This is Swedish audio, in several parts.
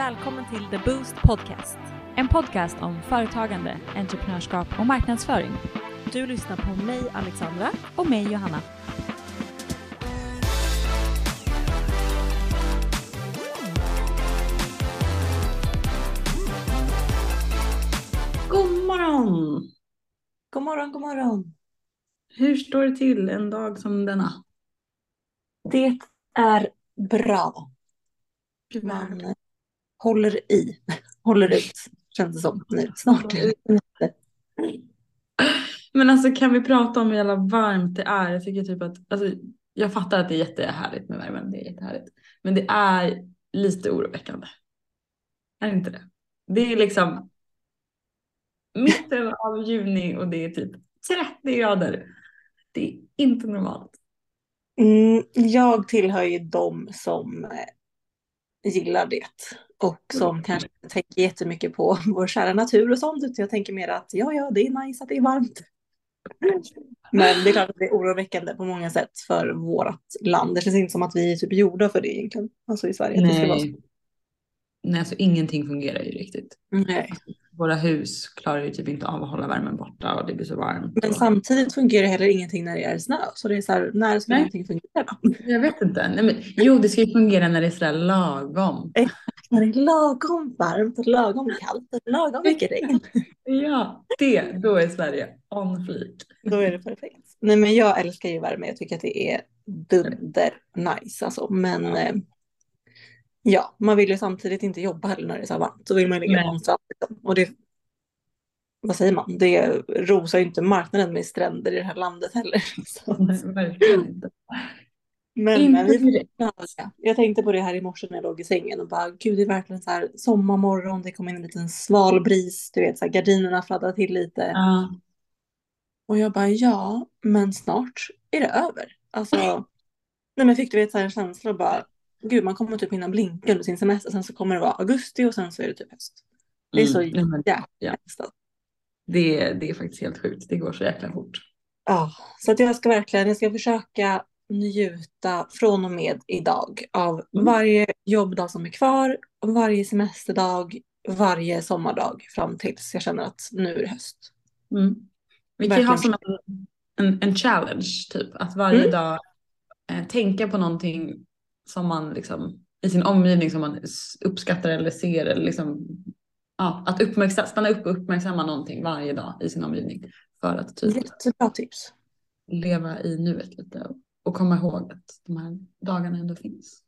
Välkommen till The Boost Podcast. En podcast om företagande, entreprenörskap och marknadsföring. Du lyssnar på mig Alexandra och mig Johanna. God morgon! God morgon, god morgon. Hur står det till en dag som denna? Det är bra. Gud, vad härligt. Man håller i, håller ut, känns det som nu. Snart är det Men alltså kan vi prata om hur jävla varmt det är? Jag tycker typ att, alltså, jag fattar att det är jättehärligt med värmen, det är jättehärligt. Men det är lite oroväckande. Är det inte det? Det är liksom mitten av juni och det är typ 30 grader. Det är inte normalt. Mm, jag tillhör ju de som eh, gillar det och som kanske inte tänker jättemycket på vår kära natur och sånt. Utan jag tänker mer att ja, ja, det är nice att det är varmt. Men det är klart att det är oroväckande på många sätt för vårt land. Det känns inte som att vi är typ gjorda för det egentligen. Alltså i Sverige. så. Nej. Nej, alltså ingenting fungerar ju riktigt. Nej. Våra hus klarar ju typ inte av att hålla värmen borta och det blir så varmt. Men och... samtidigt fungerar heller ingenting när det är snö. Så det är så här, när ska Nej. någonting fungera? Jag vet inte. Nej, men, jo, det ska ju fungera när det är sådär lagom. När det är lagom varmt och lagom kallt och lagom mycket regn. Ja, det, då är Sverige on fleek. Då är det perfekt. Nej men jag älskar ju värme. Jag tycker att det är dunder nice alltså. Men Ja. eh, ja, man vill ju samtidigt inte jobba heller när det är så här varmt. Så vill man ju ligga strand. liksom. Och det, vad säger man? Det rosar ju inte marknaden med stränder i det här landet heller. Nej, verkligen inte. Men, Inte direkt. Ja, Jag tänkte på det här i morse när jag låg i sängen och bara gud det är verkligen så här sommarmorgon, det kom in en liten sval bris, du vet så här gardinerna fladdrar till lite. Ja, Och jag bara ja, men snart är det över. Alltså, nej men fick du vet så här en känsla och bara gud man kommer typ hinna blinka under sin semester, sen så kommer det vara augusti och sen så är det typ höst. Det är så Mm, jäkla ja. nästan. det, det är faktiskt helt sjukt. Det går så jäkla fort. Ja, så att jag ska verkligen, jag ska försöka njuta från och med idag av Mm. varje jobbdag som är kvar, varje semesterdag, varje sommardag fram tills jag känner att nu är det höst. Mm. Vi kan ju ha som en, en, en challenge, typ. Att varje Mm. dag eh, tänka på någonting som man liksom i sin omgivning som man uppskattar eller ser eller liksom ja, att uppmärksamma, stanna upp och uppmärksamma någonting varje dag i sin omgivning för att typ Jättebra tips. leva i nuet lite och, och komma ihåg att de här dagarna ändå finns.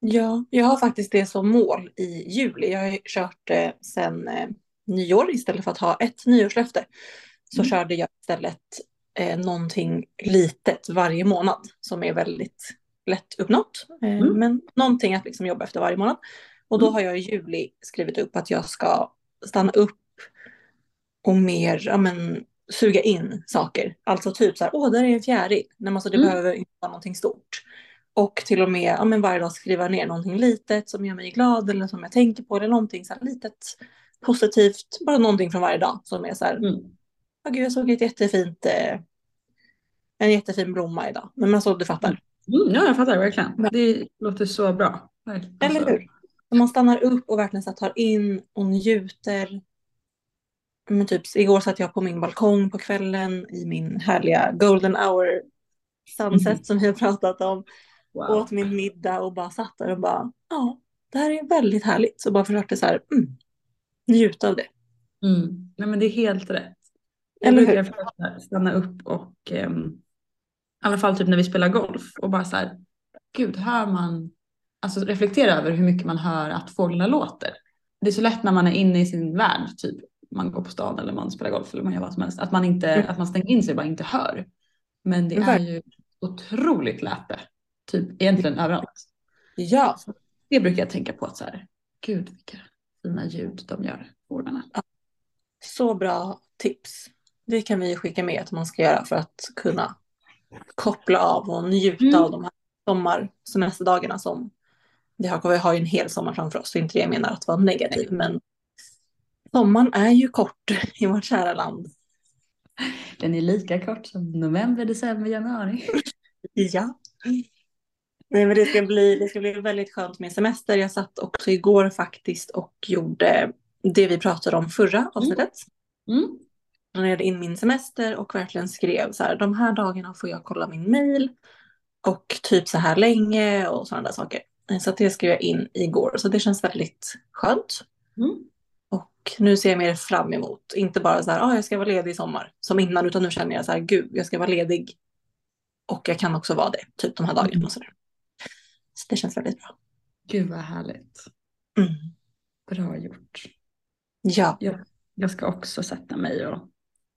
Ja, jag har faktiskt det som mål i juli. Jag har kört eh, sedan eh, nyår istället för att ha ett nyårslöfte. Så Mm. körde jag istället eh, någonting litet varje månad som är väldigt lätt uppnått. Eh, Mm. Men någonting att liksom jobba efter varje månad. Och då Mm. har jag i juli skrivit upp att jag ska stanna upp och mer ja, men, suga in saker. Alltså typ så här, åh, där är en fjäril. Nej, men alltså, det Mm. behöver inte vara någonting stort. Och till och med ja, men varje dag skriva ner någonting litet som gör mig glad eller som jag tänker på. Eller någonting så här litet positivt. Bara någonting från varje dag som är så här, Mm. gud jag såg ett jättefint, eh, en jättefin blomma idag. Men alltså du fattar. Mm, ja, jag fattar verkligen. Det låter så bra. Verkligen. Eller Alltså, hur? Så man stannar upp och verkligen så tar in och njuter. Men typ igår satt jag på min balkong på kvällen i min härliga golden hour sunset Mhm. som vi har pratat om. Wow. Åt min middag och bara satt där och bara ja, det här är väldigt härligt. Så bara försökte så här mm, njuta av det. Mm. Nej, men det är helt rätt. Jag Eller brukar försöka stanna upp och ehm, i alla fall typ när vi spelar golf och bara så här, gud, hör man, alltså reflektera över hur mycket man hör att fåglarna låter. Det är så lätt när man är inne i sin värld, typ man går på stan eller man spelar golf eller man gör vad som helst, att man inte, Mm. att man stänger in sig och bara inte hör. Men det är ju otroligt läte, typ egentligen överallt. Ja, Det brukar jag tänka på att så här, gud vilka fina ljud de gör, fåglarna. så bra tips. Det kan vi skicka med att man ska göra för att kunna koppla av och njuta Mm. av de här sommarsemesterdagarna som vi har. Vi har ju en hel sommar framför oss, är inte det jag menar att vara negativ, men sommaren är ju kort i vårt kära land. Den är lika kort som november, december, januari. Ja. Nej, men det ska, bli, det ska bli väldigt skönt med semester. Jag satt också igår faktiskt och gjorde det vi pratade om förra avsnittet. Mm. Jag hade in min semester och verkligen skrev så här, de här dagarna får jag kolla min mail och typ så här länge och sådana där saker. Så det skrev jag in igår, så det känns väldigt skönt. Mm. Och nu ser jag mer fram emot, inte bara så här, ah, jag ska vara ledig i sommar som innan, utan nu känner jag så här, gud, jag ska vara ledig. Och jag kan också vara det, typ de här dagarna och så där. Så det känns väldigt bra. Gud vad härligt. Mm. Bra gjort. Ja. Jag, jag ska också sätta mig och,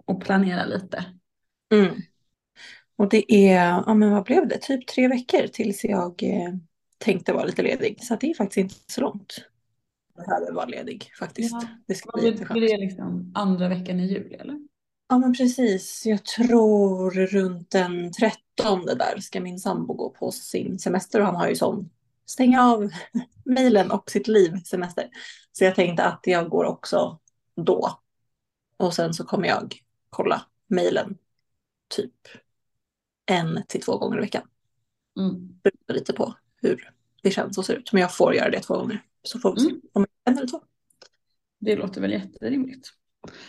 och planera lite. Mm. Och det är, ja men vad blev det, typ tre veckor tills jag eh, tänkte vara lite ledig. Så det är faktiskt inte så långt. Behöver vara ledig faktiskt. Ja. Det ska bli blir blir det liksom andra veckan i juli eller? Ja men precis. Jag tror runt den 13 där ska min sambo gå på sin semester och han har ju sån stänga av mejlen och sitt liv semester. Så jag tänkte att jag går också då. Och sen så kommer jag kolla mejlen typ en till två gånger i veckan. Mm. Beror lite på hur det känns och ser ut. Men jag får göra det två gånger. Så får vi se Mm. om en eller två. Det låter väl jätterimligt.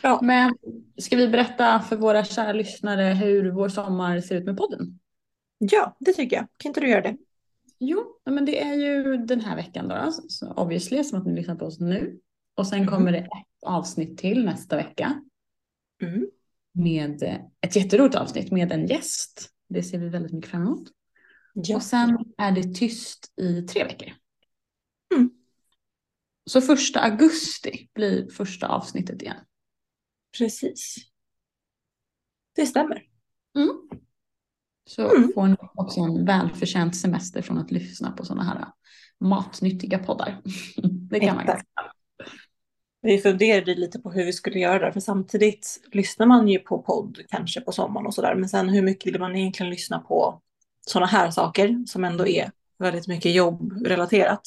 Ja. Men ska vi berätta för våra kära lyssnare hur vår sommar ser ut med podden? Ja, det tycker jag. Kan inte du göra det? Jo, men det är ju den här veckan då, då så obviously, som att ni lyssnar på oss nu. Och sen Mm. kommer det ett avsnitt till nästa vecka Mm. med ett jätteroligt avsnitt med en gäst. Det ser vi väldigt mycket fram emot. Ja. Och sen är det tyst i tre veckor. Mm. Så första augusti blir första avsnittet igen. Precis. Det stämmer. Så Mm. får ni också en välförtjänt semester från att lyssna på sådana här matnyttiga poddar. Det kan man Exakt. ganska. Vi funderade lite på hur vi skulle göra det, för samtidigt lyssnar man ju på podd kanske på sommaren och sådär, men sen hur mycket vill man egentligen lyssna på sådana här saker som ändå är väldigt mycket jobbrelaterat.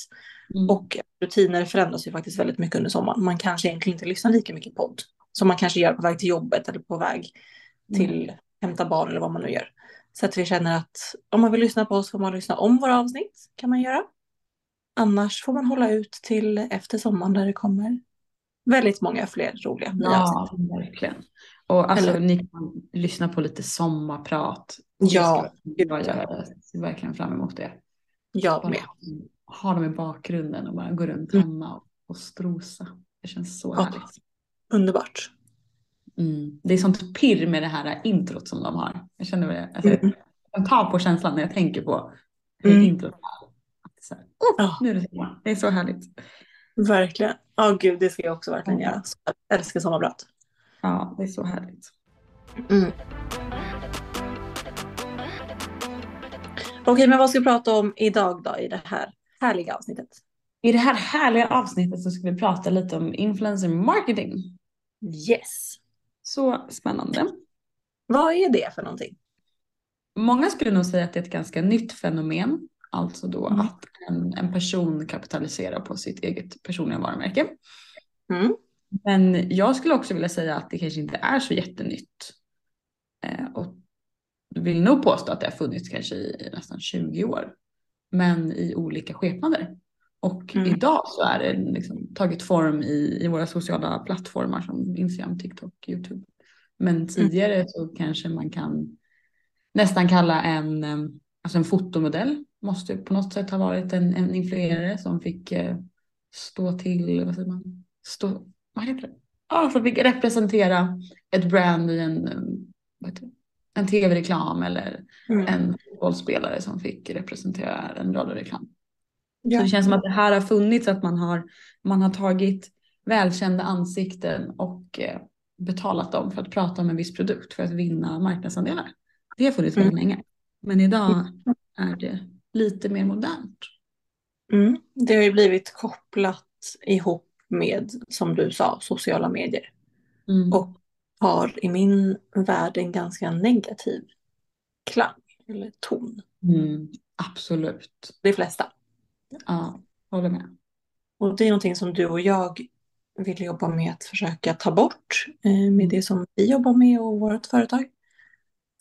Mm. Och rutiner förändras ju faktiskt väldigt mycket under sommaren. Man kanske egentligen inte lyssnar lika mycket podd som man kanske gör på väg till jobbet eller på väg till hämta barn eller vad man nu gör. Så att vi känner att om man vill lyssna på oss får man lyssna om våra avsnitt, kan man göra. Annars får man hålla ut till efter sommaren där det kommer väldigt många fler roliga nya avsnitt. Ja, verkligen. Och alltså, Eller- ni kan lyssna på lite sommarprat. Ja, jag. Jag ser verkligen fram emot det. Jag med. ha dem i bakgrunden och bara gå runt Mm. hemma och, och strosa. Det känns så Ja. härligt. Underbart. Mm. Det är sånt pirr med det här introt som de har. Jag känner det. Alltså, Mm. Jag tar på känslan när jag tänker på hur Mm. introt så här, oh, Ja. nu är det sommar. Det är så härligt. Verkligen. Ja, gud, det ska jag också verkligen göra. Så Jag älskar sommarprat. Ja, det är så härligt. Mm. Okej, men vad ska vi prata om idag då i det här härliga avsnittet? I det här härliga avsnittet så ska vi prata lite om influencer marketing. Yes. Så spännande. Vad är det för någonting? Många skulle nog säga att det är ett ganska nytt fenomen. Alltså då Mm. att en, en person kapitaliserar på sitt eget personliga varumärke. Mm. Men jag skulle också vilja säga att det kanske inte är så jättenytt. Eh, och vill nog påstå att det har funnits kanske i nästan 20 år. Men i olika skepnader. Och Mm. idag så är det liksom tagit form i, i våra sociala plattformar som Instagram, TikTok, YouTube. Men tidigare så kanske man kan nästan kalla en, alltså en fotomodell måste på något sätt ha varit en, en influerare som fick eh, stå till, vad säger man, stå, vad heter det? Ja, som fick representera ett brand i en, vad heter det? En tv-reklam eller Mm. en fotbollsspelare som fick representera en radioreklam. Så Ja. det känns som att det här har funnits, att man har, man har tagit välkända ansikten och eh, betalat dem för att prata om en viss produkt för att vinna marknadsandelar. Det har funnits väldigt Mm. länge. Men idag är det lite mer modernt. Mm. Det har ju blivit kopplat ihop med, som du sa, sociala medier. Mm. Och har i min värld en ganska negativ klang eller ton. Mm. Absolut. De flesta. Ja, håller med. Och det är någonting som du och jag vill jobba med att försöka ta bort eh, med det som vi jobbar med och vårt företag.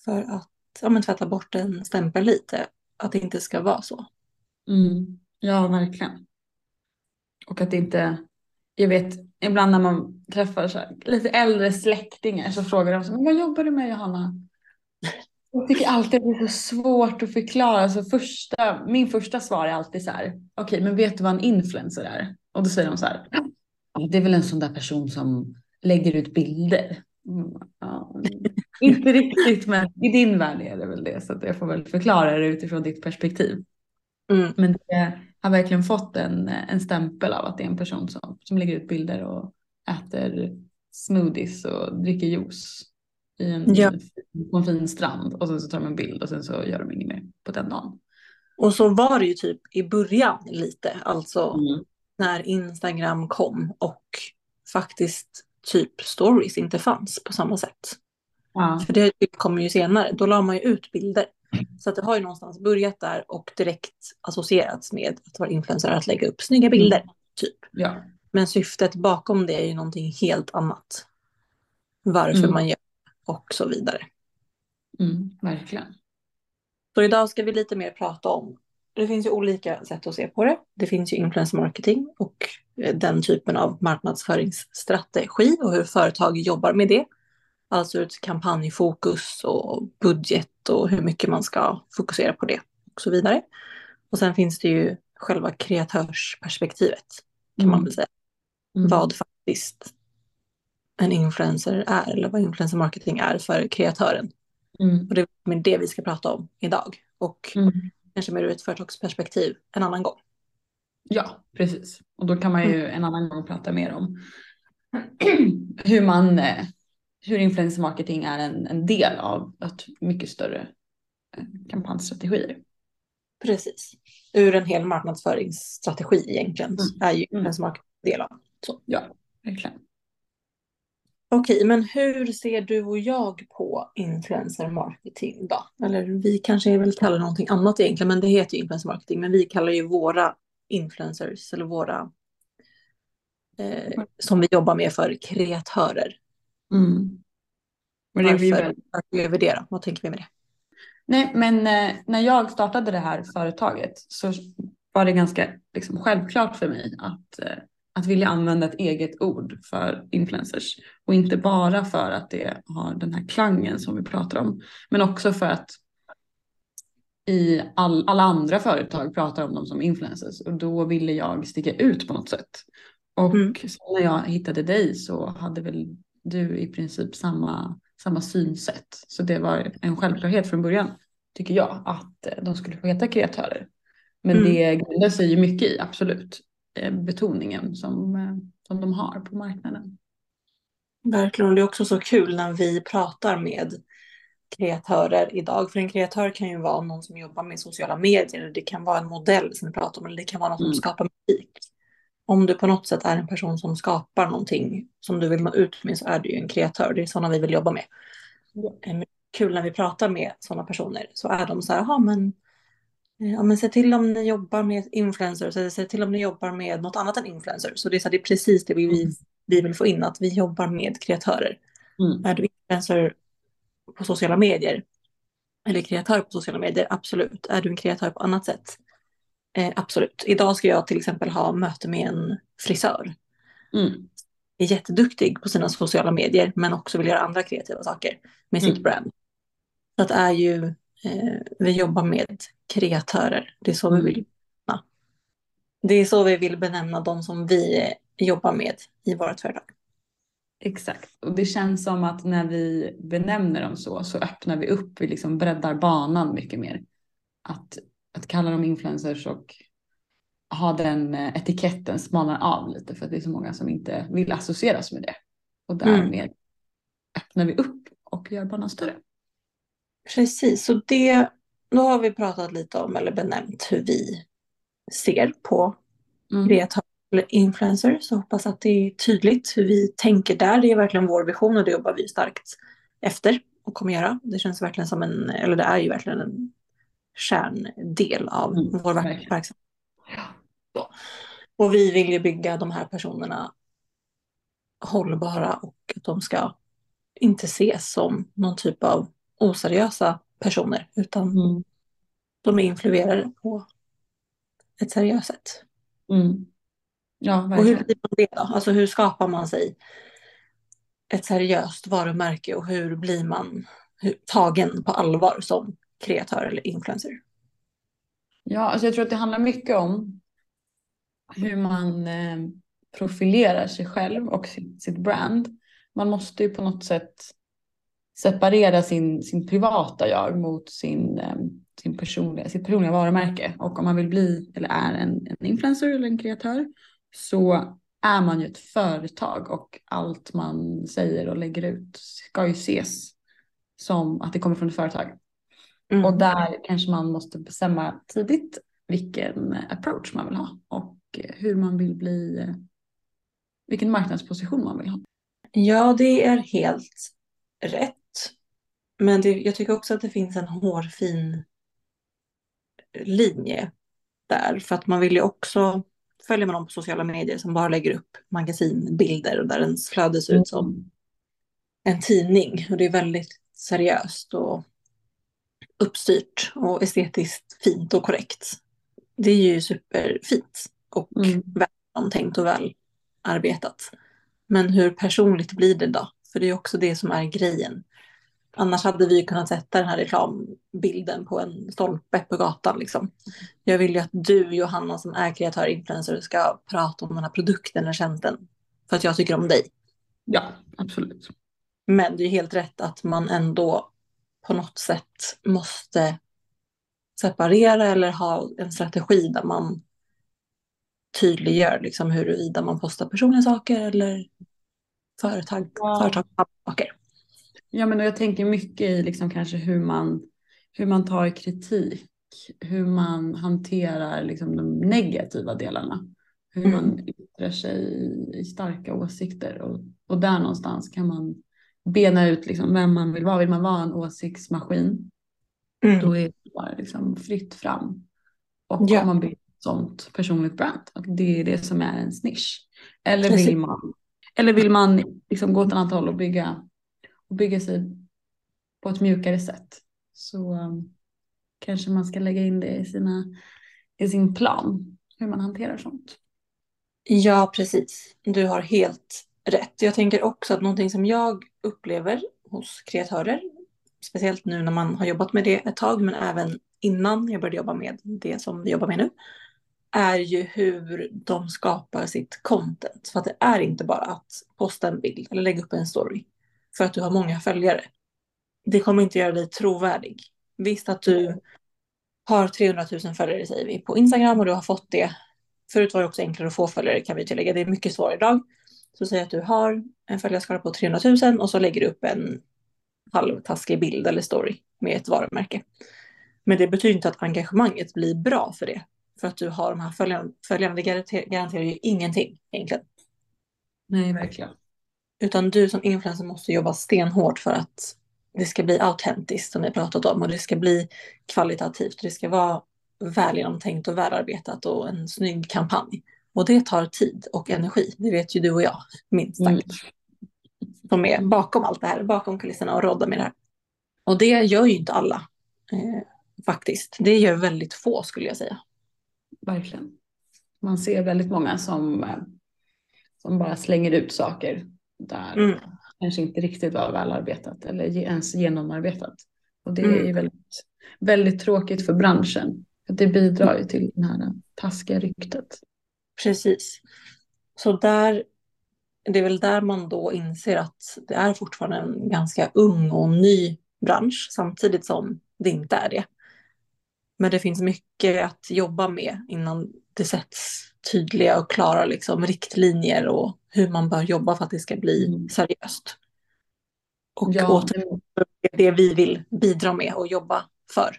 För att ja, men tvätta bort en stämpel lite. Att det inte ska vara så. Mm. Ja, verkligen. Och att inte, jag vet ibland när man träffar så här, lite äldre släktingar så frågar de så, men vad jobbar du med Johanna? Jag tycker alltid att det är så svårt att förklara. Så första, min första svar är alltid så här, okej okay, men vet du vad en influencer är? Och då säger de så här, det är väl en sån där person som lägger ut bilder. Mm, ja, inte riktigt men i din värld är det väl det så att jag får väl förklara det utifrån ditt perspektiv. Mm. Men det har verkligen fått en, en stämpel av att det är en person som, som lägger ut bilder och äter smoothies och dricker juice i en, Ja. på en fin strand och sen så tar de en bild och sen så gör de inget mer på den dagen. Och så var det ju typ i början lite, alltså Mm. när Instagram kom och faktiskt typ stories inte fanns på samma sätt. Ja. För det kommer ju senare, då la man ju ut bilder. Så att det har ju någonstans börjat där och direkt associerats med att vara influencer att lägga upp snygga bilder. Typ. ja. Men syftet bakom det är ju någonting helt annat. Varför Mm. man gör och så vidare. Mm, verkligen. Så idag ska vi lite mer prata om, det finns ju olika sätt att se på det. Det finns ju influencer marketing och eh, den typen av marknadsföringsstrategi och hur företag jobbar med det. Alltså ett kampanjfokus och budget och hur mycket man ska fokusera på det och så vidare. Och sen finns det ju själva kreatörsperspektivet kan man Mm. väl säga. Mm. Vad faktiskt en influencer är eller vad influencer marketing är för kreatören. Mm. Och det är det vi ska prata om idag. Och Mm. kanske mer ur ett företagsperspektiv en annan gång. Ja, precis. Och då kan man ju en annan gång prata mer om hur man, eh, hur influencer marketing är en, en del av ett mycket större eh, kampanjstrategier. Precis. Ur en hel marknadsföringsstrategi egentligen Mm. är ju Mm. influencer marketing en del av. Så. Ja, verkligen. Okej, men hur ser du och jag på influencer marketing då? Eller vi kanske vill kalla det någonting annat egentligen, men det heter ju influencer marketing. Men vi kallar ju våra influencers eller våra eh, som vi jobbar med för kreatörer. Mm. Men det Varför väl, varför gör vi det då? Vad tänker vi med det? nej, men eh, när jag startade det här företaget så var det ganska liksom, självklart för mig att, eh, att vilja använda ett eget ord för influencers. Och inte bara för att det har den här klangen som vi pratar om, men också för att i all, alla andra företag pratar om dem som influencers och då ville jag sticka ut på något sätt. Och Mm. när jag hittade dig så hade väl du i princip samma, samma synsätt. Så det var en självklarhet från början, tycker jag, att eh, de skulle få heta kreatörer. Men Mm. det grundar sig ju mycket i, absolut, eh, betoningen som, eh, som de har på marknaden. Verkligen, det är också så kul när vi pratar med kreatörer idag. För en kreatör kan ju vara någon som jobbar med sociala medier, det kan vara en modell som vi pratar om, eller det kan vara någon som Mm. skapar musik. Om du på något sätt är en person som skapar någonting som du vill nå ut med så är du ju en kreatör. Det är sådana vi vill jobba med. Ja. Eh, Kul när vi pratar med sådana personer så är de så här, men, eh, ja, men se till om ni jobbar med influencers eller se till om ni jobbar med något annat än influencers. Så det är, så här, det är precis det vi, vi, Mm. vi vill få in, att vi jobbar med kreatörer. Mm. Är du influencer på sociala medier eller kreatör på sociala medier? Absolut. Är du en kreatör på annat sätt? Eh, absolut. Idag ska jag till exempel ha möte med en frisör. Mm. Är jätteduktig på sina sociala medier men också vill göra andra kreativa saker med sitt Mm. brand. Så att är ju, eh, vi jobbar med kreatörer. Det är så Mm. vi vill benämna. Det är så vi vill benämna de som vi jobbar med i vårt företag. Exakt, och det känns som att när vi benämner dem så, så öppnar vi upp, vi liksom breddar banan mycket mer. Att, att kalla dem influencers och ha den eh, etiketten smalnar av lite för att det är så många som inte vill associeras med det. Och därmed öppnar vi upp och gör banan större. Precis, så det, då har vi pratat lite om eller benämnt hur vi ser på Mm. kreatörer eller influencers. Så hoppas att det är tydligt hur vi tänker där. Det är verkligen vår vision och det jobbar vi starkt efter och kommer göra. Det känns verkligen som en, eller det är ju verkligen en kärndel av Mm, vår verksamhet. Så. Och vi vill ju bygga de här personerna hållbara och att de ska inte ses som någon typ av oseriösa personer utan Mm. de är influerade på ett seriöst sätt. Mm. Ja, Och hur blir man det då? Alltså hur skapar man sig ett seriöst varumärke och hur blir man tagen på allvar som kreatör eller influencer? Ja, alltså jag tror att det handlar mycket om hur man eh, profilerar sig själv och sitt, sitt brand. Man måste ju på något sätt separera sin, sin privata jag mot sin, eh, sin personliga, sitt personliga varumärke. Och om man vill bli eller är en, en influencer eller en kreatör så är man ju ett företag och allt man säger och lägger ut ska ju ses som att det kommer från ett företag. Mm. Och där kanske man måste bestämma tidigt vilken approach man vill ha och hur man vill bli, vilken marknadsposition man vill ha. Ja, det är helt rätt. Men det, jag tycker också att det finns en hårfin linje där. För att man vill ju också, följer man dem på sociala medier som bara lägger upp magasinbilder och där ens flöde ser ut som en tidning. Och det är väldigt seriöst och uppstyrt och estetiskt fint och korrekt. Det är ju superfint och Mm. väl genomtänkt och väl arbetat. Men hur personligt blir det då? För det är också det som är grejen. Annars hade vi ju kunnat sätta den här reklambilden på en stolpe på gatan. Liksom. Jag vill ju att du, Johanna, som är kreatör och influencer, ska prata om den här produkten eller tjänsten. För att jag tycker om dig. Ja, absolut. Men det är helt rätt att man ändå på något sätt måste separera eller ha en strategi där man tydliggör liksom huruvida man postar personliga saker eller företag, Ja. företagssaker. Ja, men och jag tänker mycket i liksom kanske hur man, hur man tar kritik, hur man hanterar liksom de negativa delarna, hur Mm. man yttrar sig i starka åsikter och, och där någonstans kan man bena ut liksom vem man vill vara. Vill man vara en åsiktsmaskin, Mm. då är det bara liksom fritt fram. Och Ja. om man blir ett sånt personligt brand, att det är det som är ens nisch. Eller vill man, eller vill man liksom gå åt ett annat håll och bygga, och bygga sig på ett mjukare sätt. Så um, kanske man ska lägga in det i, sina, i sin plan, hur man hanterar sånt. Ja, precis. Du har helt rätt. Jag tänker också att någonting som jag upplever hos kreatörer, speciellt nu när man har jobbat med det ett tag, men även innan jag började jobba med det som vi jobbar med nu, är ju hur de skapar sitt content. För att det är inte bara att posta en bild eller lägga upp en story för att du har många följare. Det kommer inte göra dig trovärdig. Visst att du har 300 000 följare säger vi på Instagram och du har fått det. Förut var det också enklare att få följare kan vi tillägga. Det är mycket svårare idag. Så säg att du har en följarskara på 300 000 och så lägger du upp en halvtaskig bild eller story med ett varumärke. Men det betyder inte att engagemanget blir bra för det. För att du har de här följarna. följarna det garanterar, ju ingenting egentligen. Nej, verkligen. Utan du som influencer måste jobba stenhårt för att det ska bli autentiskt som vi pratat om och det ska bli kvalitativt. Det ska vara väl genomtänkt och välarbetat och en snygg kampanj. Och det tar tid och energi. Det vet ju du och jag minst sagt. Mm. Som är bakom allt det här, bakom kulisserna och råddar med det här. Och det gör ju inte alla eh, faktiskt. Det gör väldigt få skulle jag säga. Verkligen. Man ser väldigt många som, eh, som bara slänger ut saker där Mm. kanske inte riktigt var välarbetat eller ens genomarbetat. Och det Mm. är ju väldigt, väldigt tråkigt för branschen. För det bidrar ju till det här taskiga ryktet. Precis. Så där, det är väl där man då inser att det är fortfarande en ganska ung och ny bransch samtidigt som det inte är det. Men det finns mycket att jobba med innan det sätts tydliga och klara liksom, riktlinjer och hur man bör jobba för att det ska bli Mm. seriöst. Och Ja, är det vi vill bidra med och jobba för.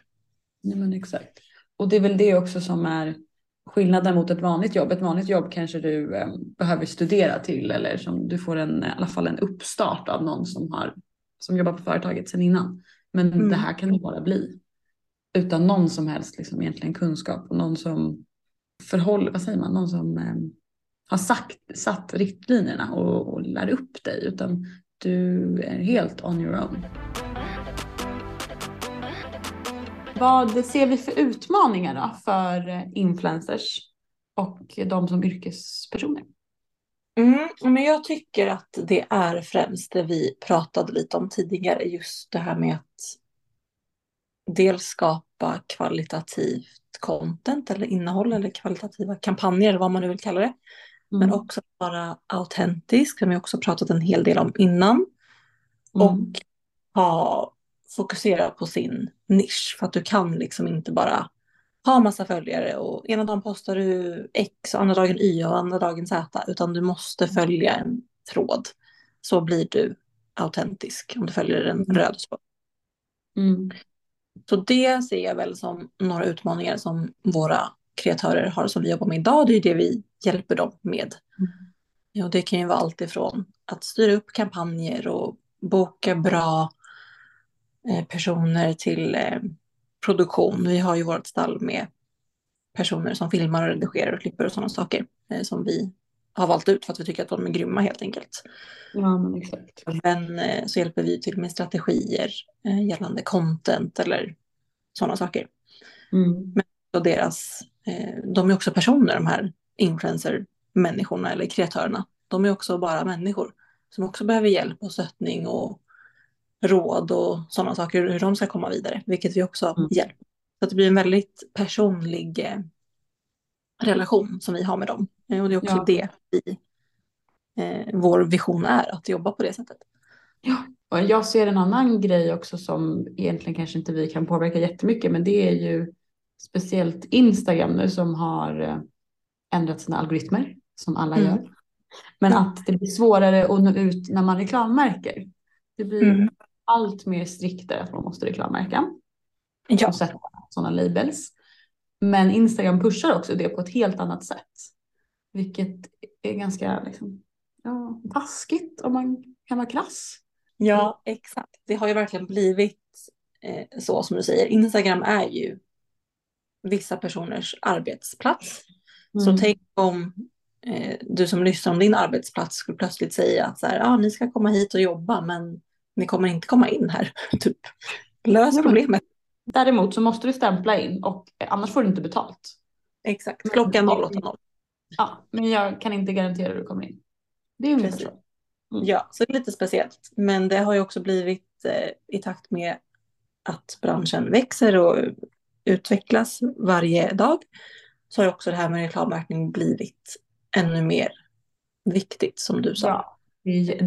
Ja, men exakt. Och det är väl det också som är skillnaden mot ett vanligt jobb. Ett vanligt jobb kanske du eh, behöver studera till eller som du får en, i alla fall en uppstart av någon som har som jobbar på företaget sedan innan. Men Mm. det här kan det bara bli utan någon som helst liksom egentligen kunskap och någon som förhåller, vad säger man, någon som eh, har sagt, satt riktlinjerna och, och lär upp dig utan du är helt on your own. Vad ser vi för utmaningar då för eh, influencers och de som yrkespersoner? Mm, men jag tycker att det är främst det vi pratade lite om tidigare, just det här med att dels skapa kvalitativt content eller innehåll eller kvalitativa kampanjer eller vad man nu vill kalla det. Mm. Men också vara autentisk, som vi också pratat en hel del om innan. Mm. Och ha, fokusera på sin nisch, för att du kan liksom inte bara ha massa följare och ena dagen postar du X och andra dagen Y och andra dagen Z, utan du måste följa en tråd. Så blir du autentisk om du följer en mm. röd tråd. Mm. Så det ser jag väl som några utmaningar som våra kreatörer har som vi jobbar med idag. Det är det vi hjälper dem med. Mm. Och det kan ju vara allt ifrån att styra upp kampanjer och boka bra personer till eh, produktion. Vi har ju vårt stall med personer som filmar och redigerar och klipper och sådana saker eh, som vi har valt ut för att vi tycker att de är grymma helt enkelt. Ja, men exakt. Men eh, så hjälper vi till med strategier eh, gällande content eller sådana saker. Mm. Men och deras, eh, de är också personer de här influencer-människorna eller kreatörerna. De är också bara människor som också behöver hjälp och stöttning och råd och sådana saker hur de ska komma vidare, vilket vi också mm. hjälper. Så att det blir en väldigt personlig eh, relation som vi har med dem. Eh, och det är också ja. det vi, eh, vår vision är, att jobba på det sättet. Ja, och jag ser en annan grej också som egentligen kanske inte vi kan påverka jättemycket, men det är ju speciellt Instagram nu som har eh, ändrat sina algoritmer, som alla mm. gör. Men att det blir svårare att nå ut när man reklammärker. Det blir mm. Allt mer striktare att man måste reklammärka. Ja. Och sätta sådana labels. Men Instagram pushar också det på ett helt annat sätt. Vilket är ganska liksom, ja, taskigt om man kan vara krass. Ja, exakt. Det har ju verkligen blivit eh, så som du säger. Instagram är ju vissa personers arbetsplats. Mm. Så tänk om eh, du som lyssnar om din arbetsplats skulle plötsligt säga att så här, ah, ni ska komma hit och jobba men ni kommer inte komma in här. typ. Lös problemet. Däremot så måste du stämpla in och annars får du inte betalt. Exakt, klockan 08.00. Ja, men jag kan inte garantera att du kommer in. Det är ungefär så. Mm. Ja, så det är lite speciellt. Men det har ju också blivit eh, i takt med att branschen växer och utvecklas varje dag så har också det här med reklammärkning blivit ännu mer viktigt som du sa. Ja,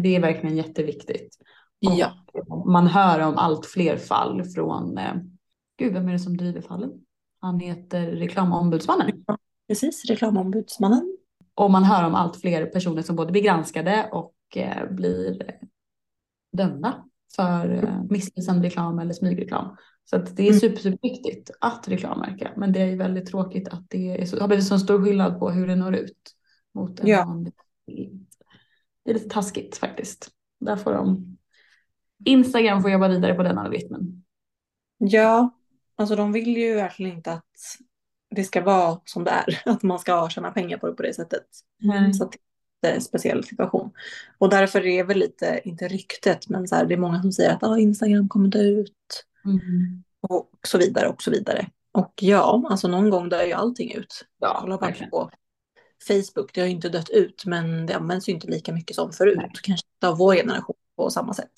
det är verkligen jätteviktigt. Ja. man hör om allt fler fall från, eh, gud vem är det som driver fallen? Han heter reklamombudsmannen. Ja, precis, reklamombudsmannen. Och man hör om allt fler personer som både blir granskade och eh, blir dömda för eh, missvisande reklam eller smygreklam. Så att det är mm. super, superviktigt att reklammärka. Men det är väldigt tråkigt att det är så, har blivit så stor skillnad på hur det når ut. Mot en ja. Det är lite taskigt faktiskt. Där får de Instagram får jobba vidare på den algoritmen. Ja, alltså de vill ju verkligen inte att det ska vara som det är. Att man ska tjäna pengar på det på det sättet. Mm. Så det är en speciell situation. Och därför är det väl lite, inte ryktet, men så här, det är många som säger att ah, Instagram kommer dö ut. Mm. Och så vidare och så vidare. Och ja, alltså någon gång dör ju allting ut. Ja, Kolla bara på Facebook, det har ju inte dött ut men det används ju inte lika mycket som förut. Nej. Kanske inte av vår generation på samma sätt.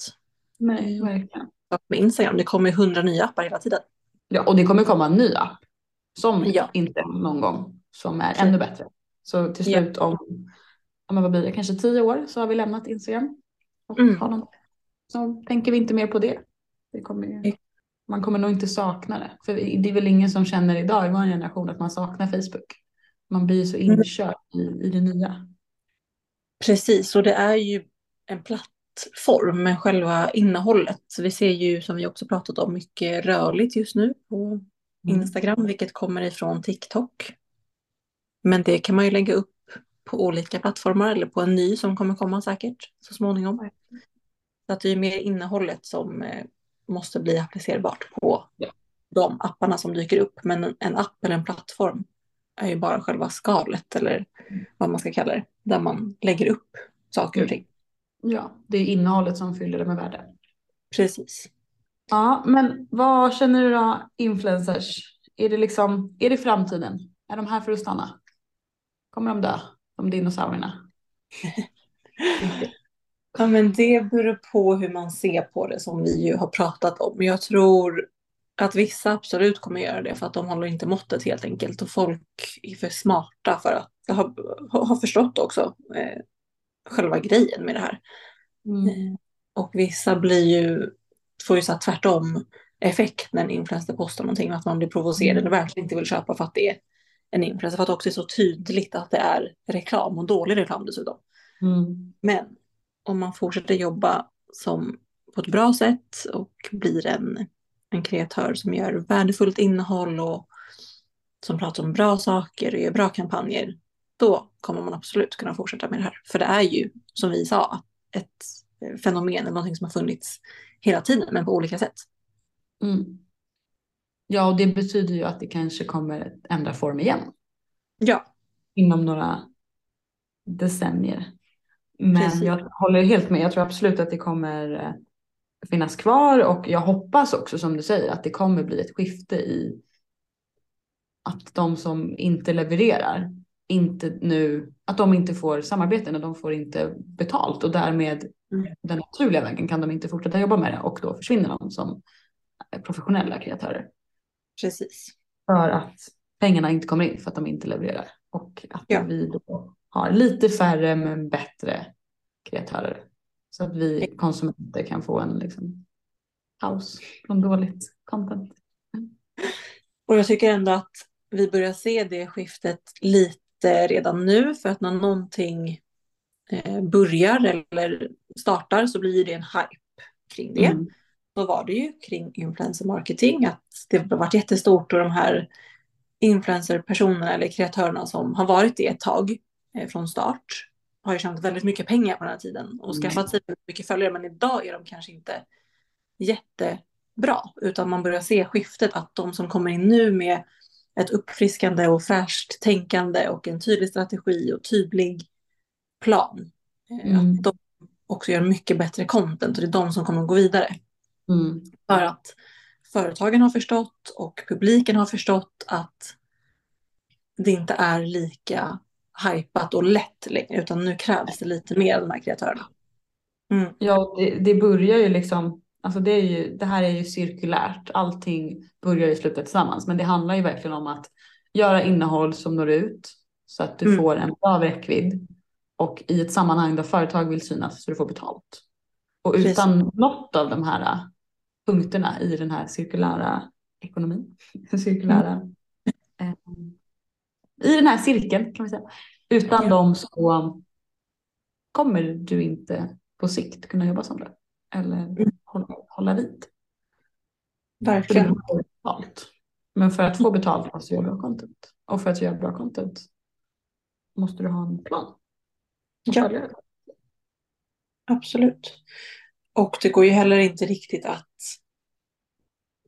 Nej, verkligen. Med Instagram, det kommer ju hundra nya appar hela tiden. Ja, och det kommer komma en ny app som ja. inte någon gång som är ännu bättre. Så till slut ja. om, om vad blir det, kanske tio år så har vi lämnat Instagram. Och mm. har någon, så tänker vi inte mer på det. det kommer man kommer nog inte sakna det. För det är väl ingen som känner idag i vår generation att man saknar Facebook. Man blir så mm. inkörd i, i det nya. Precis, och det är ju en plattform med själva innehållet. Vi ser ju, som vi också pratat om, mycket rörligt just nu på mm. Instagram, mm. vilket kommer ifrån TikTok. Men det kan man ju lägga upp på olika plattformar eller på en ny som kommer komma säkert så småningom. Så att det är mer innehållet som eh, måste bli applicerbart på ja. de apparna som dyker upp. Men en app eller en plattform är ju bara själva skalet eller vad man ska kalla det. Där man lägger upp saker och ting. Ja, det är innehållet som fyller det med värde. Precis. Ja, men vad känner du då influencers? Är det liksom, är det framtiden? Är de här för att stanna? Kommer de dö? De dinosaurierna? Ja, men det beror på hur man ser på det som vi ju har pratat om. Jag tror att vissa absolut kommer göra det för att de håller inte måttet helt enkelt och folk är för smarta för att ha, ha förstått också eh, själva grejen med det här. Mm. Eh, och vissa blir ju, får ju så här tvärtom effekt när en influencer postar någonting, att man blir provocerad och verkligen inte vill köpa för att det är en influencer, för att det också är så tydligt att det är reklam och dålig reklam dessutom. Mm. Men om man fortsätter jobba som på ett bra sätt och blir en, en kreatör som gör värdefullt innehåll och som pratar om bra saker och gör bra kampanjer, då kommer man absolut kunna fortsätta med det här. För det är ju, som vi sa, ett fenomen eller någonting som har funnits hela tiden, men på olika sätt. Mm. Ja, och det betyder ju att det kanske kommer ändra form igen Ja, inom några decennier. Men Precis. jag håller helt med. Jag tror absolut att det kommer eh, finnas kvar och jag hoppas också som du säger att det kommer bli ett skifte i att de som inte levererar inte nu, att de inte får samarbeten och de får inte betalt och därmed Mm. den naturliga vägen kan de inte fortsätta jobba med det och då försvinner de som professionella kreatörer. precis. För att pengarna inte kommer in för att de inte levererar. Och att Ja. vi då har lite färre men bättre kreatörer. Så att vi konsumenter kan få en liksom, paus från dåligt content. Och jag tycker ändå att vi börjar se det skiftet lite redan nu, för att när någonting eh, börjar eller startar så blir det en hype kring det. Mm. Så var det ju kring influencer marketing, att det har varit jättestort och de här influencerpersonerna eller kreatörerna som har varit det ett tag eh, från start har ju tjänat väldigt mycket pengar på den här tiden och Mm. skaffat sig mycket följare, men idag är de kanske inte jättebra, utan man börjar se skiftet att de som kommer in nu med ett uppfriskande och fräscht tänkande och en tydlig strategi och tydlig plan, eh, Mm. att de också gör mycket bättre content och det är de som kommer att gå vidare. Mm. För att företagen har förstått och publiken har förstått att det inte är lika hypat och lätt längre, utan nu krävs det lite mer av de här kreatörerna. Mm. Ja, det, det börjar ju liksom, alltså det, är ju, det här är ju cirkulärt. Allting börjar ju sluta tillsammans. Men det handlar ju verkligen om att göra innehåll som når ut så att du Mm. får en bra räckvidd och i ett sammanhang där företag vill synas så du får betalt. Och Precis. utan något av de här äh, punkterna i den här cirkulära ekonomin, cirkulära, eh, i den här cirkeln kan vi säga. Utan Ja. dem så kommer du inte på sikt kunna jobba som det. Eller Mm. Hålla, vid. Verkligen. betalt. Men för att få betalt måste du göra bra content. Och för att göra bra content måste du ha en plan. Ja. Absolut. Och det går ju heller inte riktigt att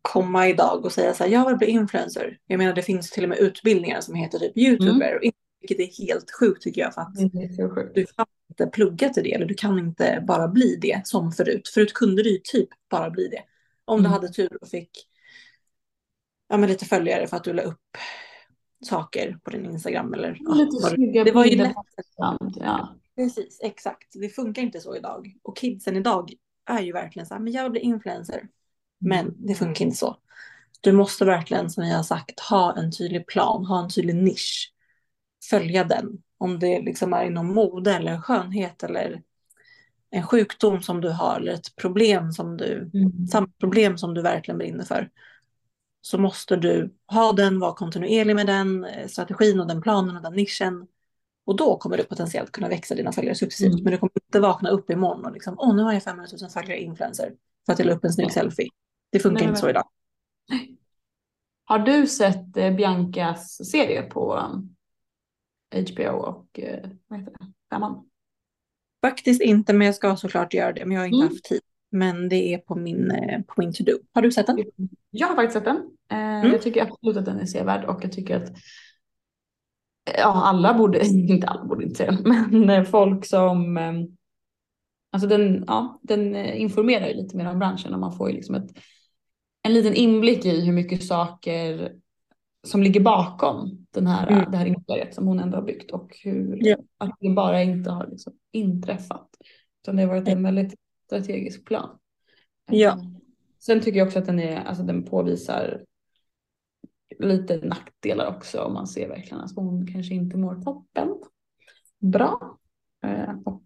komma idag och säga så här, jag vill bli influencer. Jag menar det finns till och med utbildningar som heter typ youtuber, och vilket är helt sjukt tycker jag för att Det är så sjukt. du kan inte plugga till det eller du kan inte bara bli det som förut. Förut kunde du ju typ bara bli det. Om du Mm. hade tur och fick ja, men lite följare för att du la upp saker på din Instagram eller ja, du- snygga Det var ju lätt. Ja. Precis, exakt. Det funkar inte så idag. Och kidsen idag är ju verkligen så här, men jag vill bli influencer. Men det funkar inte så. Du måste verkligen, som jag har sagt, ha en tydlig plan, ha en tydlig nisch. Följa den. Om det liksom är inom mode eller skönhet eller en sjukdom som du har eller ett problem som du, Mm. samma problem som du verkligen brinner för. Så måste du ha den, vara kontinuerlig med den eh, strategin och den planen och den nischen. Och då kommer du potentiellt kunna växa dina följare successivt. Mm. Men du kommer inte vakna upp imorgon och liksom, åh nu har jag 500 000 följare influencer för att jag la upp en snygg selfie. Det funkar Nej, inte så idag. Har du sett eh, Biancas serie på HBO och eh, vad heter det? Femman? Faktiskt inte, men jag ska såklart göra det. Men jag har inte Mm. haft tid. Men det är på min, eh, på min to-do. Har du sett den? Jag har faktiskt sett den. Eh, Jag tycker absolut att den är sevärd och jag tycker att ja, alla borde, inte alla borde inte säga, men folk som Alltså den, ja, den informerar ju lite mer om branschen och man får ju liksom ett en liten inblick i hur mycket saker som ligger bakom den här, Mm. det här imperiet som hon ändå har byggt och hur Ja. att det bara inte har liksom inträffat. Utan det har varit en väldigt strategisk plan. Ja. Eh, Sen tycker jag också att den, är, alltså den påvisar lite nackdelar också om man ser verkligen att hon kanske inte mår toppen bra. Eh, och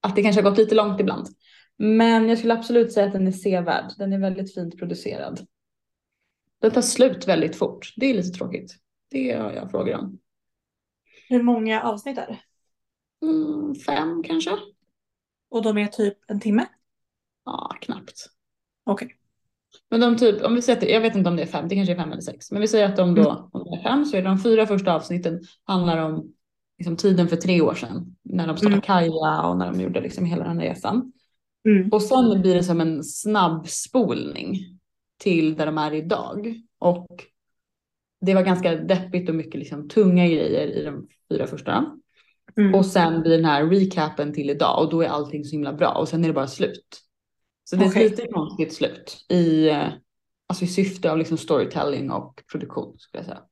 att det kanske har gått lite långt ibland. Men jag skulle absolut säga att den är sevärd. Den är väldigt fint producerad. Den tar slut väldigt fort. Det är lite tråkigt. Det har jag frågor om. Hur många avsnitt är det? Mm, fem kanske? Och de är typ en timme? Ja, knappt. Okej. Men de typ, om vi säger att jag vet inte om det är fem, det kanske är fem eller sex. Men vi säger att de då, om det är fem så är de fyra första avsnitten handlar om liksom, tiden för tre år sedan. När de startade Mm. Kaja och när de gjorde liksom hela den resan. Mm. Och sen blir det som en snabbspolning till där de är idag. Och det var ganska deppigt och mycket liksom tunga grejer i de fyra första. Mm. Och sen blir den här recapen till idag och då är allting så himla bra och sen är det bara slut. Så det är ett lite konstigt slut i, eh, alltså i syfte av liksom storytelling och produktion skulle jag säga.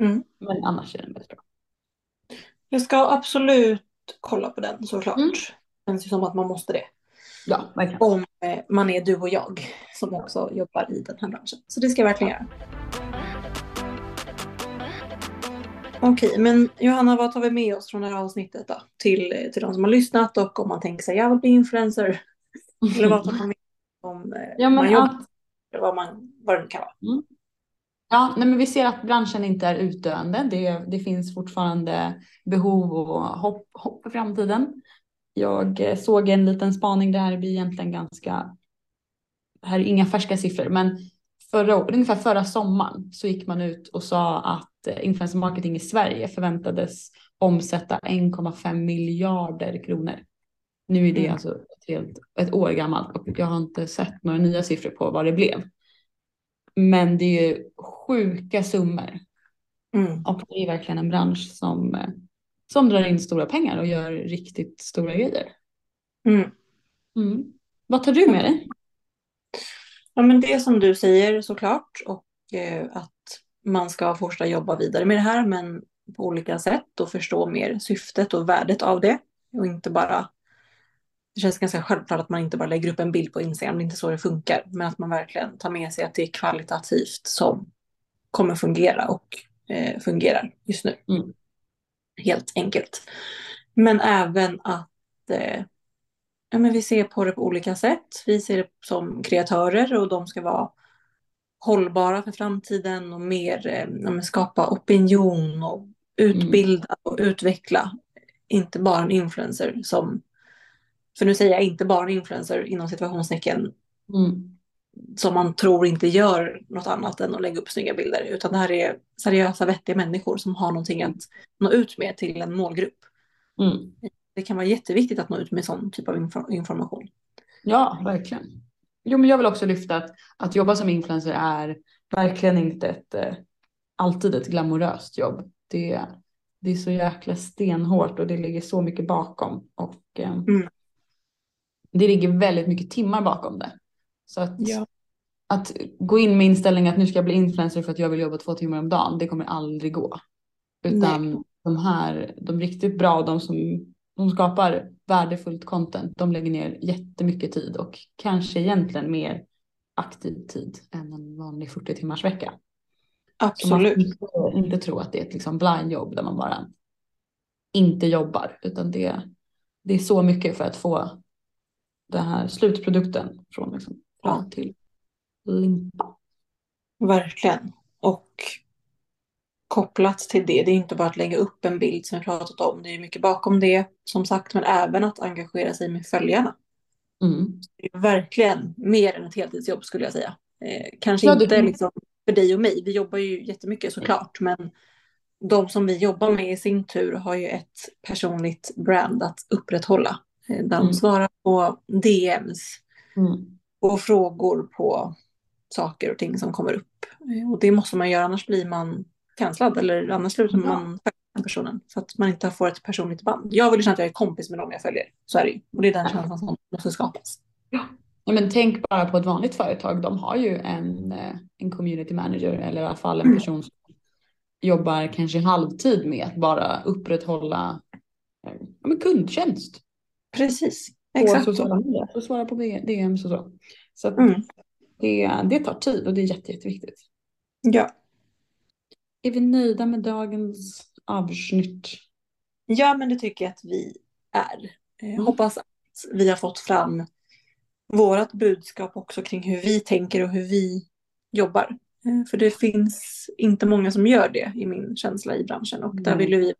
Mm. Men annars är den väldigt bra. Jag ska absolut kolla på den såklart. Mm. Det känns ju som att man måste det. Ja, verkligen. Om eh, man är du och jag som också jobbar i den här branschen. Så det ska jag verkligen göra. Okej, men Johanna, vad tar vi med oss från det här avsnittet då? Till, till de som har lyssnat och om man tänker sig jag vill bli influencer. Eller vad tar man med om eh, Ja, man jobbar, att, eller vad, man, vad det kan vara? ja, nej, men vi ser att branschen inte är utdöende. Det, det finns fortfarande behov och hopp, hopp för framtiden. Jag eh, såg en liten spaning, det här blir egentligen ganska, här är inga färska siffror, men förra, ungefär förra sommaren så gick man ut och sa att eh, influencer marketing i Sverige förväntades omsätta 1,5 miljarder kronor. Nu är det Mm. alltså ett, helt, ett år gammalt och jag har inte sett några nya siffror på vad det blev. Men det är ju sjuka summor Mm. och det är verkligen en bransch som, eh, som drar in stora pengar och gör riktigt stora grejer. Mm. Mm. Vad tar du med dig? Ja, men det som du säger såklart och eh, att man ska fortsätta jobba vidare med det här men på olika sätt och förstå mer syftet och värdet av det och inte bara det känns ganska självklart att man inte bara lägger upp en bild på Instagram, det är inte så det funkar, men att man verkligen tar med sig att det är kvalitativt som kommer fungera och eh, fungerar just nu. Mm. Helt enkelt. Men även att eh, ja, men vi ser på det på olika sätt. Vi ser det som kreatörer och de ska vara hållbara för framtiden och mer eh, ja, skapa opinion och utbilda och utveckla. Inte bara en influencer som, för nu säger jag inte bara en influencer inom situationstecken Mm. som man tror inte gör något annat än att lägga upp snygga bilder. Utan det här är seriösa, vettiga människor som har någonting att nå ut med till en målgrupp. Mm. Det kan vara jätteviktigt att nå ut med sån typ av infor- information. Ja, verkligen. Jo, men jag vill också lyfta att, att jobba som influencer är verkligen inte ett, eh, alltid ett glamoröst jobb. Det, det är så jäkla stenhårt och det ligger så mycket bakom. Och eh, Mm. det ligger väldigt mycket timmar bakom det. Så att, Ja. att gå in med inställningen att nu ska jag bli influencer för att jag vill jobba två timmar om dagen, det kommer aldrig gå. Utan de här, de riktigt bra, de som, de skapar värdefullt content, de lägger ner jättemycket tid och kanske egentligen mer aktiv tid än en vanlig 40 timmars vecka. Så man Absolut. får inte, tro att det är ett liksom blind jobb där man bara inte jobbar, utan det, det är så mycket för att få den här slutprodukten från liksom frö till limpa. Verkligen. Och kopplat till det, det är inte bara att lägga upp en bild som vi pratat om, det är mycket bakom det som sagt, men även att engagera sig med följarna. Mm. Det är verkligen mer än ett heltidsjobb skulle jag säga. Eh, kanske Ja, det- inte liksom för dig och mig, vi jobbar ju jättemycket såklart, men de som vi jobbar med i sin tur har ju ett personligt brand att upprätthålla. Eh, Där de Mm. svarar på DMs, Mm. och frågor på saker och ting som kommer upp. Eh, Och det måste man göra, annars blir man cancellad eller annars slutar Ja. man den personen. Så att man inte får ett personligt band. Jag vill känna att jag är kompis med dem jag följer. Så är det ju. Och det är den känslan som måste skapas. Ja, men tänk bara på ett vanligt företag. De har ju en, eh, en community manager eller i alla fall en Mm. person som jobbar kanske halvtid med att bara upprätthålla eh, ja, men kundtjänst Precis, exakt. sociala medier och svara på DMs och så. Så Mm. det, det tar tid och det är jätte, jätteviktigt. Ja. Är vi nöjda med dagens avsnitt? ja, men det tycker jag att vi är. Eh, Mm. Hoppas att vi har fått fram vårat budskap också kring hur vi tänker och hur vi jobbar. Eh, För det finns inte många som gör det i min känsla i branschen och där vill vi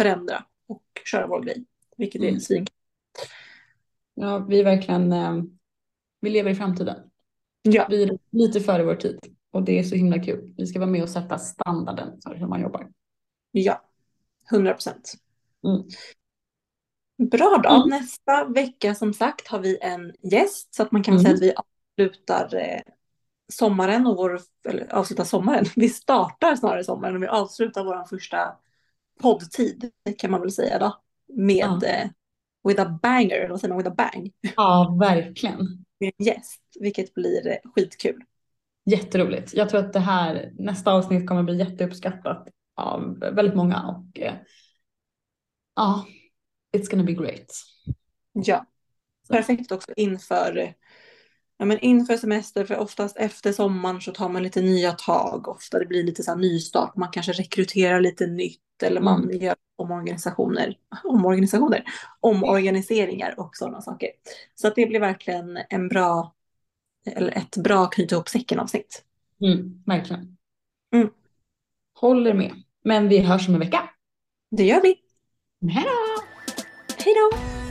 förändra och köra vår grej, vilket är Mm. svin. Ja, vi verkligen, eh, vi lever i framtiden. Ja, Vi är lite före vår tid och det är så himla kul. Vi ska vara med och sätta standarden för hur man jobbar. ja, 100 procent. Mm. Bra då. Mm. Nästa vecka som sagt har vi en gäst så att man kan Mm. säga att vi avslutar eh, sommaren och vår, eller avslutar sommaren. Vi startar snarare sommaren och vi avslutar vår första poddtid kan man väl säga då. Med Ja. eh, with a banger, eller vad säger man, with a bang. Ja, verkligen. Med en gäst, vilket blir eh, skitkul. Jätteroligt. Jag tror att det här nästa avsnitt kommer bli jätteuppskattat av väldigt många och eh, ja, it's gonna be great. Ja, perfekt också inför, ja, men inför semester, för oftast efter sommaren så tar man lite nya tag. Ofta det blir lite så här nystart, man kanske rekryterar lite nytt eller man Mm. gör omorganisationer, omorganisationer, omorganiseringar och sådana saker. Så att det blir verkligen en bra, eller ett bra knyta ihop säcken avsnitt. Mm, verkligen. Mm. Håller med. Men vi hörs om en vecka. Det gör vi. Hej då! Hej då!